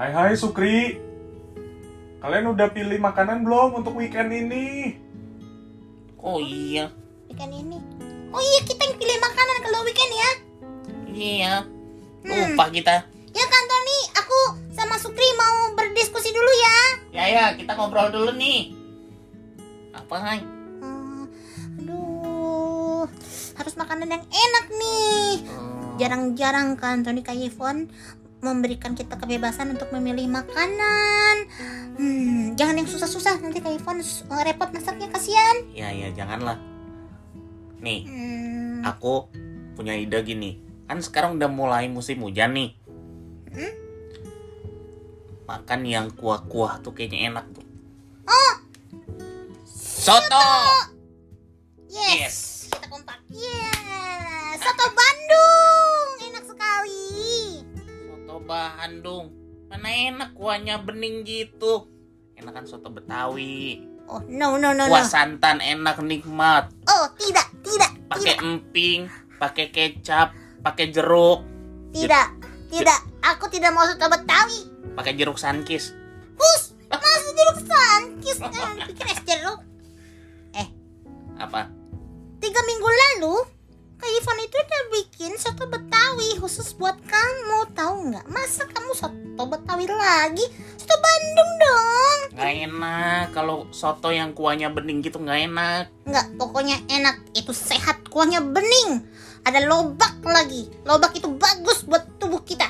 Hai hai Sukri. Kalian udah pilih makanan belum untuk weekend ini? Oh iya, Weekend ini. Oh iya kita yang pilih makanan kalau weekend ya. iya. Hmm. Lupa kita. Ya kan Tony, aku sama Sukri mau berdiskusi dulu ya. Ya ya, kita ngobrol dulu nih. Apa hai? Hmm, aduh, harus makanan yang enak nih. Hmm, Jarang-jarang kan Tony Kayevon memberikan kita kebebasan untuk memilih makanan. Hmm, jangan yang susah-susah nanti Kayevon repot masaknya kasihan. Ya ya, janganlah. Nih, Hmm, aku punya ide gini. Kan sekarang udah mulai musim hujan nih. Hmm? Makan yang kuah-kuah tuh kayaknya enak tuh. Oh, Soto. yes. Yes. Kita kompak. Yes. Soto Bandung. Soto Bandung. Mana enak kuahnya bening gitu. Enakan soto Betawi. Oh, no no no no. Kuah santan enak nikmat. Oh, tidak, tidak, Pakai emping, pakai kecap, pakai jeruk, tidak, tidak. Aku tidak mau soto Betawi. pakai jeruk sankis. Hus, masih jeruk sankis. Eh, pikir es jeruk. Apa? Tiga minggu lalu, itu udah bikin soto Betawi khusus buat kamu. Tahu nggak? Masa kamu soto Betawi lagi? Soto Bandung dong. Nggak enak kalau soto yang kuahnya bening gitu nggak enak. Nggak, pokoknya enak. Itu sehat, kuahnya bening. Ada lobak lagi. Lobak itu bagus buat tubuh kita.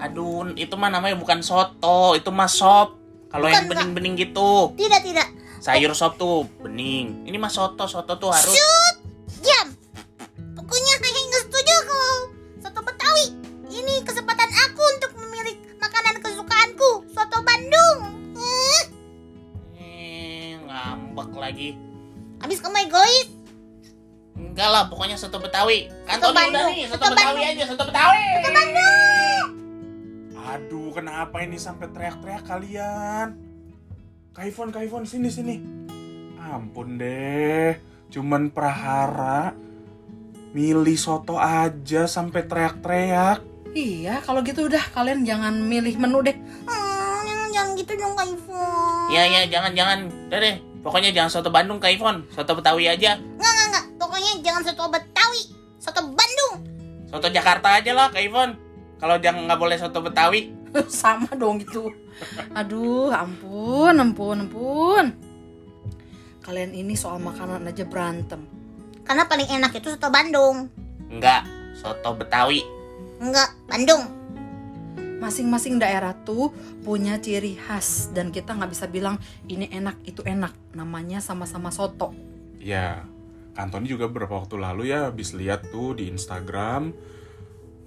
Aduh, itu mah namanya bukan soto, itu mah sop. Kalau yang bening-bening gitu, Tidak, tidak. sayur sop tuh bening. Ini mah soto, soto tuh harus Shoot! Enggak lah, pokoknya soto Betawi. Kan Soto Tony udah Bandung, nih, soto, soto Betawi Bandung. aja, soto Betawi. Soto Bandung. Aduh, kenapa ini sampai teriak-teriak kalian? Kaifon, Kaifon, sini sini. Ampun deh, cuman prahara milih soto aja sampai teriak-teriak. Iya, kalau gitu udah kalian jangan milih menu deh. Hmm, jangan, jangan gitu dong Kak Ivon. Ya ya, jangan-jangan. Udah deh, pokoknya jangan soto Bandung, Kak Ivon. Soto Betawi aja. Nggak. Pokoknya jangan soto Betawi. Soto Bandung. Soto Jakarta aja lah, Kak Ivon. Kalau jangan nggak boleh soto Betawi. Sama dong gitu. Aduh, ampun, ampun, ampun. Kalian ini soal makanan aja berantem. Karena paling enak itu soto Bandung. Enggak, soto Betawi. Enggak, Bandung. Masing-masing daerah tuh punya ciri khas dan kita nggak bisa bilang ini enak itu enak. Namanya sama-sama soto. Ya, Antoni juga beberapa waktu lalu ya habis lihat tuh di Instagram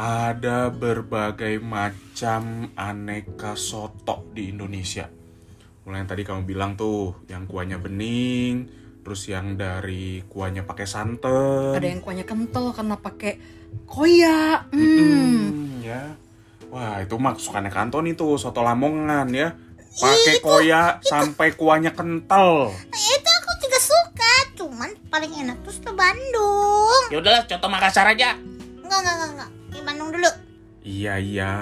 ada berbagai macam aneka soto di Indonesia. Mulai yang tadi kamu bilang tuh, yang kuahnya bening, terus yang dari kuahnya pakai santan. Ada yang kuahnya kental karena pakai koya. Hmm. Hmm, ya. Wah, itu mah kesukaannya Antoni tuh, soto Lamongan ya. Pakai koya sampai kuahnya kental. Itu aku juga suka. Cuman paling enak tuh soto Bandung. Ya udahlah, soto Makassar aja. Enggak, enggak, enggak, enggak. Di Bandung dulu. Iya iya,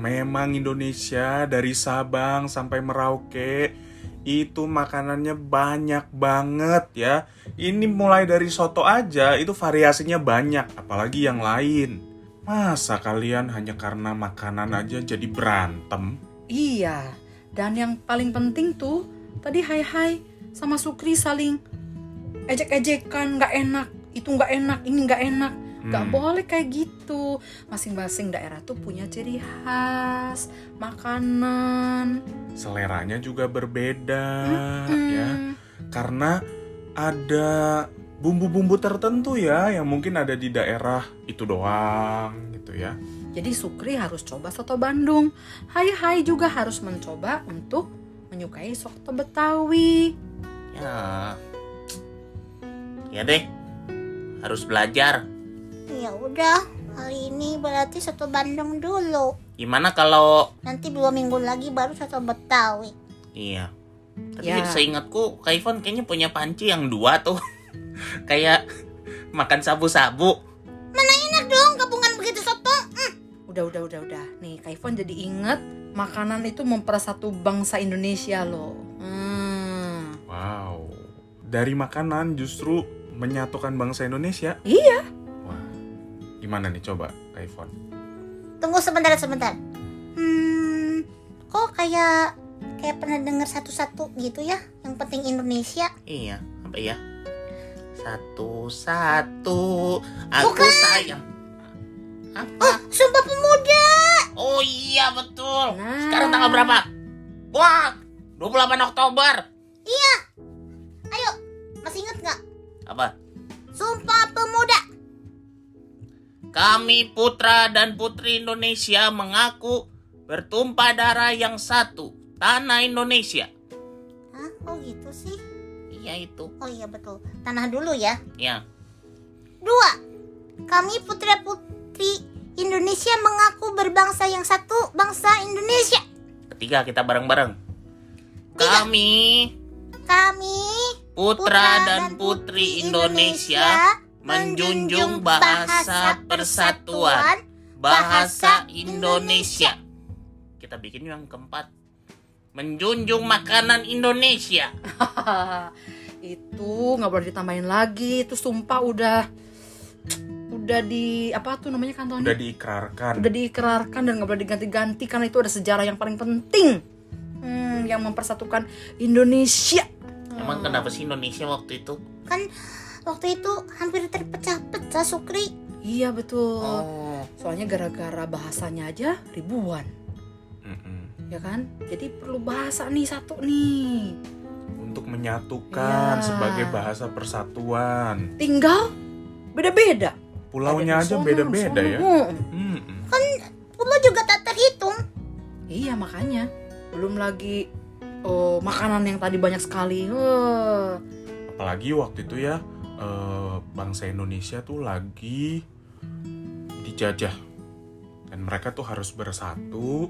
memang Indonesia dari Sabang sampai Merauke itu makanannya banyak banget ya. Ini mulai dari soto aja itu variasinya banyak, apalagi yang lain. Masa kalian hanya karena makanan aja jadi berantem? Iya, dan yang paling penting tuh tadi Hai Hai sama Sukri saling ejek-ejekan nggak enak, itu nggak enak, ini nggak enak. Nggak Hmm. boleh kayak gitu. Masing-masing daerah tuh punya ciri khas makanan. Seleranya juga berbeda Hmm. ya. Karena ada bumbu-bumbu tertentu ya yang mungkin ada di daerah itu doang gitu ya. Jadi Sukri harus coba soto Bandung. Hai Hai juga harus mencoba untuk menyukai soto Betawi. Ya. Ya deh. Harus belajar. Ya udah, hari ini berarti soto Bandung dulu. Gimana kalau Nanti dua minggu lagi baru soto Betawi. Iya. Tapi Ya. seingatku Kak Ivon kayaknya punya panci yang dua tuh. Kayak makan sabu-sabu. Mana enak dong gabungan begitu soto? Hmm, Udah, udah, udah, udah. Nih, Kak Ivon jadi inget makanan itu mempersatu bangsa Indonesia loh. Hmm. Wow. Dari makanan justru menyatukan bangsa Indonesia. Iya. Wah. Gimana nih coba, Kak Ivon? Tunggu sebentar sebentar. Hmm, kok kayak kayak pernah dengar satu-satu gitu ya? Yang penting Indonesia. Iya, apa ya? Satu-satu aku Bukan. sayang. Apa? Sumpah pemuda. Oh iya betul. Nah. Sekarang tanggal berapa? Wah, 28 Oktober. Apa? Sumpah pemuda. Kami putra dan putri Indonesia mengaku bertumpah darah yang satu, tanah Indonesia. Hah? Oh gitu sih? Iya itu. Oh iya betul. Tanah dulu ya. Ya. Dua. Kami putra putri Indonesia mengaku berbangsa yang satu, bangsa Indonesia. Ketiga kita bareng-bareng. Kami Kami putra dan putri Indonesia menjunjung bahasa persatuan bahasa Indonesia. Kita bikin yang keempat. Menjunjung makanan Indonesia. itu nggak boleh ditambahin lagi. Itu sumpah udah udah di apa tuh namanya kantornya? Udah diikrarkan. udah diikrarkan dan nggak boleh diganti-ganti karena itu ada sejarah yang paling penting hmm, yang mempersatukan Indonesia Emang kenapa sih Indonesia waktu itu? kan waktu itu hampir terpecah-pecah Sukri. iya betul Oh, soalnya gara-gara bahasanya aja ribuan Mm-mm. ya kan jadi perlu bahasa nih satu nih Untuk menyatukan Iya. sebagai bahasa persatuan. tinggal beda-beda Pulaunya aja beda-beda sono. ya. Hmm. Mm-mm. Pulau juga tak terhitung. iya makanya belum lagi oh, makanan yang tadi banyak sekali Wah. Apalagi waktu itu ya eh, bangsa Indonesia tuh lagi dijajah dan mereka tuh harus bersatu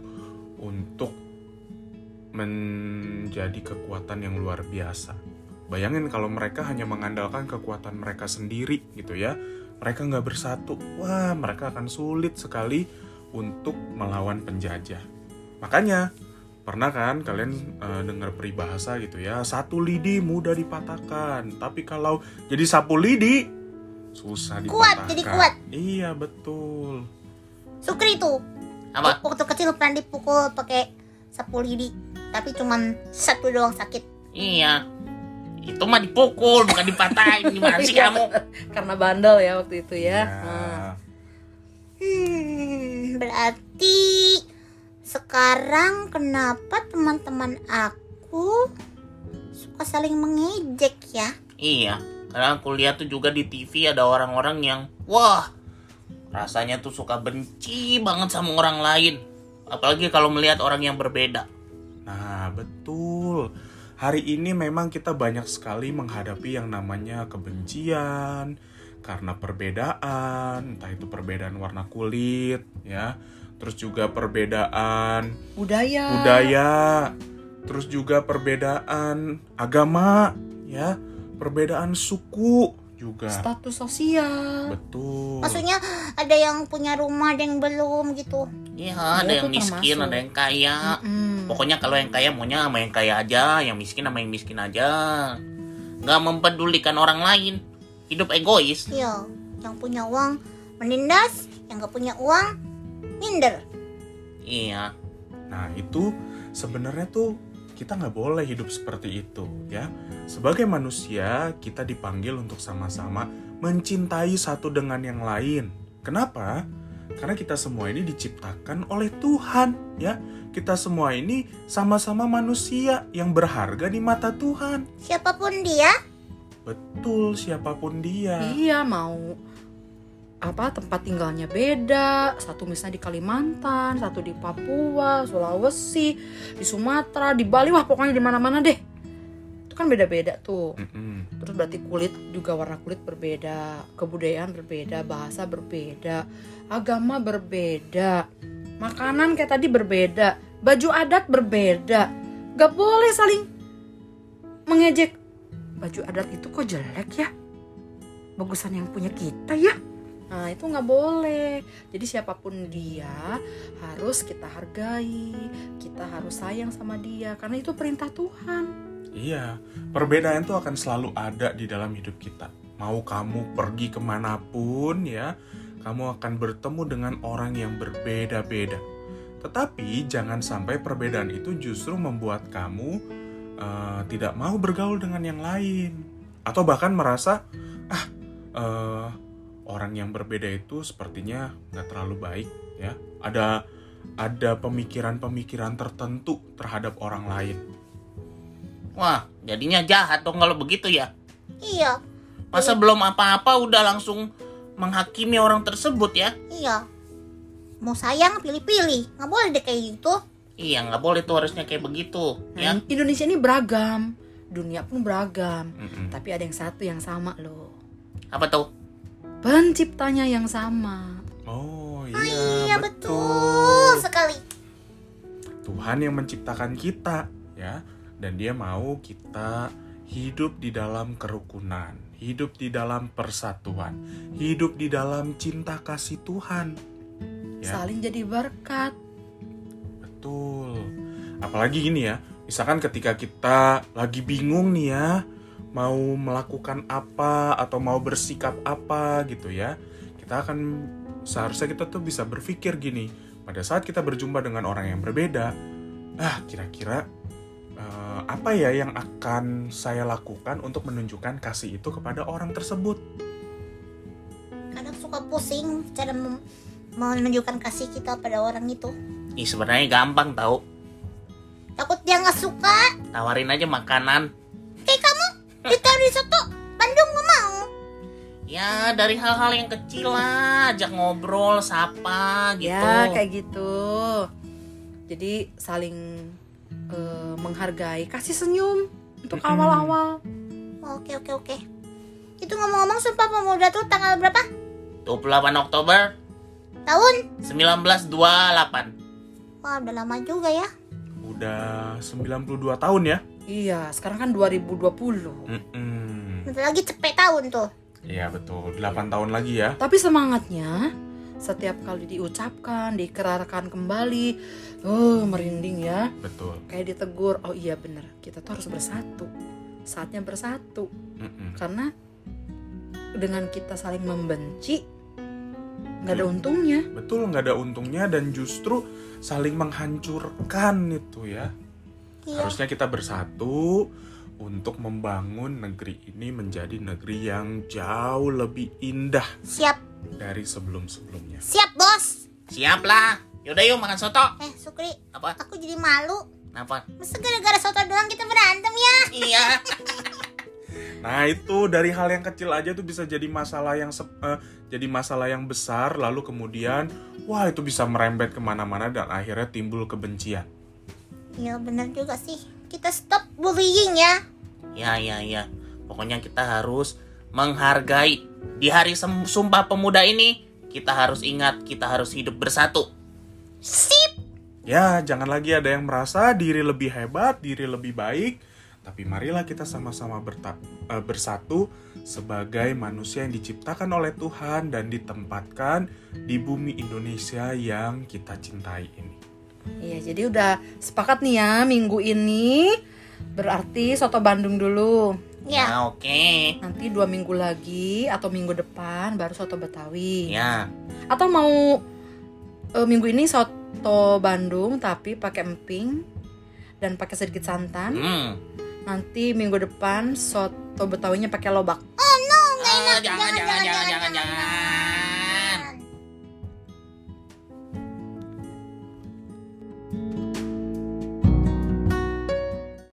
untuk menjadi kekuatan yang luar biasa. Bayangin kalau mereka hanya mengandalkan kekuatan mereka sendiri gitu ya, mereka nggak bersatu, wah mereka akan sulit sekali untuk melawan penjajah. Makanya pernah kan kalian eh, dengar peribahasa gitu ya, satu lidi mudah dipatahkan, tapi kalau jadi sapu lidi susah dipatahkan. Kuat, jadi kuat. Iya betul. Sukri tuh apa? waktu kecil pernah dipukul pakai sapu lidi, tapi cuman satu doang sakit. Iya. Itu mah dipukul, bukan dipatahin. Gimana sih kamu? karena bandel ya waktu itu ya, Ya. Hmm, berarti sekarang kenapa teman-teman aku suka saling mengejek ya? Iya. Karena aku lihat tuh juga di TV ada orang-orang yang wah rasanya tuh suka benci banget sama orang lain. Apalagi kalau melihat orang yang berbeda. Nah, betul. Hari ini memang kita banyak sekali menghadapi yang namanya kebencian karena perbedaan, entah itu perbedaan warna kulit, ya. Terus juga perbedaan budaya budaya, terus juga perbedaan agama, ya. Perbedaan suku juga. status sosial Betul. Maksudnya ada yang punya rumah, ada yang belum gitu. Iya, Iya, ada yang miskin, termasuk. ada yang kaya. Mm-mm. Pokoknya kalau yang kaya maunya sama yang kaya aja, yang miskin sama yang miskin aja. Nggak mempedulikan orang lain. Hidup egois. Iya, yang punya uang menindas, yang gak punya uang minder. Iya. Nah itu sebenarnya tuh kita nggak boleh hidup seperti itu ya. Sebagai manusia kita dipanggil untuk sama-sama mencintai satu dengan yang lain. Kenapa? Karena kita semua ini diciptakan oleh Tuhan ya. Kita semua ini sama-sama manusia yang berharga di mata Tuhan. Siapa pun dia, Betul siapa pun dia. Iya mau apa tempat tinggalnya beda. Satu misalnya di Kalimantan satu di Papua Sulawesi di Sumatera di Bali. Wah pokoknya di mana-mana deh. Itu kan beda-beda tuh. Mm-mm. terus berarti kulit juga warna kulit berbeda kebudayaan berbeda bahasa berbeda agama berbeda makanan kayak tadi berbeda baju adat berbeda. Gak boleh saling mengejek baju adat itu kok jelek ya bagusan yang punya kita ya Nah itu nggak boleh. Jadi siapa pun dia harus kita hargai, kita harus sayang sama dia karena itu perintah Tuhan. Iya, perbedaan itu akan selalu ada di dalam hidup kita. Mau kamu pergi ke mana pun ya, kamu akan bertemu dengan orang yang berbeda-beda. Tetapi jangan sampai perbedaan itu justru membuat kamu eh, tidak mau bergaul dengan yang lain, atau bahkan merasa ah eh, orang yang berbeda itu sepertinya nggak terlalu baik ya. Ada ada pemikiran-pemikiran tertentu terhadap orang lain. Wah, jadinya jahat dong kalau begitu ya. Iya, Masa belum apa-apa udah langsung menghakimi orang tersebut ya? iya. Mau sayang pilih-pilih, nggak boleh deh kayak gitu. Iya, nggak boleh tuh harusnya kayak begitu, ya. Nah, Indonesia ini beragam, dunia pun beragam. Mm-mm. Tapi ada yang satu yang sama loh. Apa tuh? Penciptanya yang sama. Oh Iya, iya, betul sekali. Tuhan yang menciptakan kita ya dan dia mau kita hidup di dalam kerukunan, hidup di dalam persatuan, hidup di dalam cinta kasih Tuhan. Ya. Saling jadi berkat. Betul. Apalagi gini ya, misalkan ketika kita lagi bingung nih ya, mau melakukan apa atau mau bersikap apa gitu ya, kita akan seharusnya kita tuh bisa berpikir gini, pada saat kita berjumpa dengan orang yang berbeda, ah kira-kira eh, apa ya yang akan saya lakukan untuk menunjukkan kasih itu kepada orang tersebut? Kadang suka pusing cara menunjukkan kasih kita pada orang itu. Ih, sebenarnya gampang tahu. Takut dia nggak suka. Tawarin aja makanan. Kayak kamu ditaruh di soto Bandung nggak mau. Ya, dari hal-hal yang kecil lah, ajak ngobrol, sapa gitu. Ya kayak gitu. Jadi saling eh, menghargai, kasih senyum untuk awal-awal. Oke oke oke. Itu ngomong-ngomong Sumpah Pemuda tuh tanggal berapa? 28 Oktober Tahun? 1928. Wah udah lama juga ya. Udah 92 tahun ya? Iya, sekarang kan 2020. Mm-mm. Bentar lagi cepet tahun tuh. Iya betul, 8 tahun lagi ya. Tapi semangatnya setiap kali diucapkan, dikerarkan kembali, oh merinding ya. Betul. Kayak ditegur, oh iya bener, kita tuh harus bersatu. Saatnya bersatu. Mm-mm. Karena dengan kita saling membenci, nggak ada untungnya. Betul, nggak ada untungnya dan justru saling menghancurkan itu ya. Iya. Harusnya kita bersatu untuk membangun negeri ini menjadi negeri yang jauh lebih indah Siap, dari sebelum-sebelumnya. siap bos. Siap lah. Yaudah yuk makan soto. Eh Sukri, Apa? aku jadi malu. Apa? Masa gara-gara soto doang kita berantem ya? Iya. Nah, itu dari hal yang kecil aja tuh bisa jadi masalah yang sep- eh, jadi masalah yang besar lalu kemudian wah itu bisa merembet ke mana-mana dan akhirnya timbul kebencian. Iya bener juga sih. Kita stop bullying ya. Ya, ya, ya. Pokoknya kita harus menghargai. Di hari Sumpah Pemuda ini, kita harus ingat, kita harus hidup bersatu. Sip. Ya, jangan lagi ada yang merasa diri lebih hebat, diri lebih baik, tapi marilah kita sama-sama eh, bersatu sebagai manusia yang diciptakan oleh Tuhan dan ditempatkan di bumi Indonesia yang kita cintai ini. Iya, jadi udah sepakat nih ya minggu ini berarti soto Bandung dulu. Ya. Ya, oke. Nanti dua minggu lagi atau minggu depan baru soto Betawi. Ya, Atau mau eh, minggu ini soto Bandung tapi pakai emping dan pakai sedikit santan. hmm. Nanti minggu depan soto Betawinya pakai lobak. Oh no, nggak enak. jangan, jangan, jangan, jangan, jangan.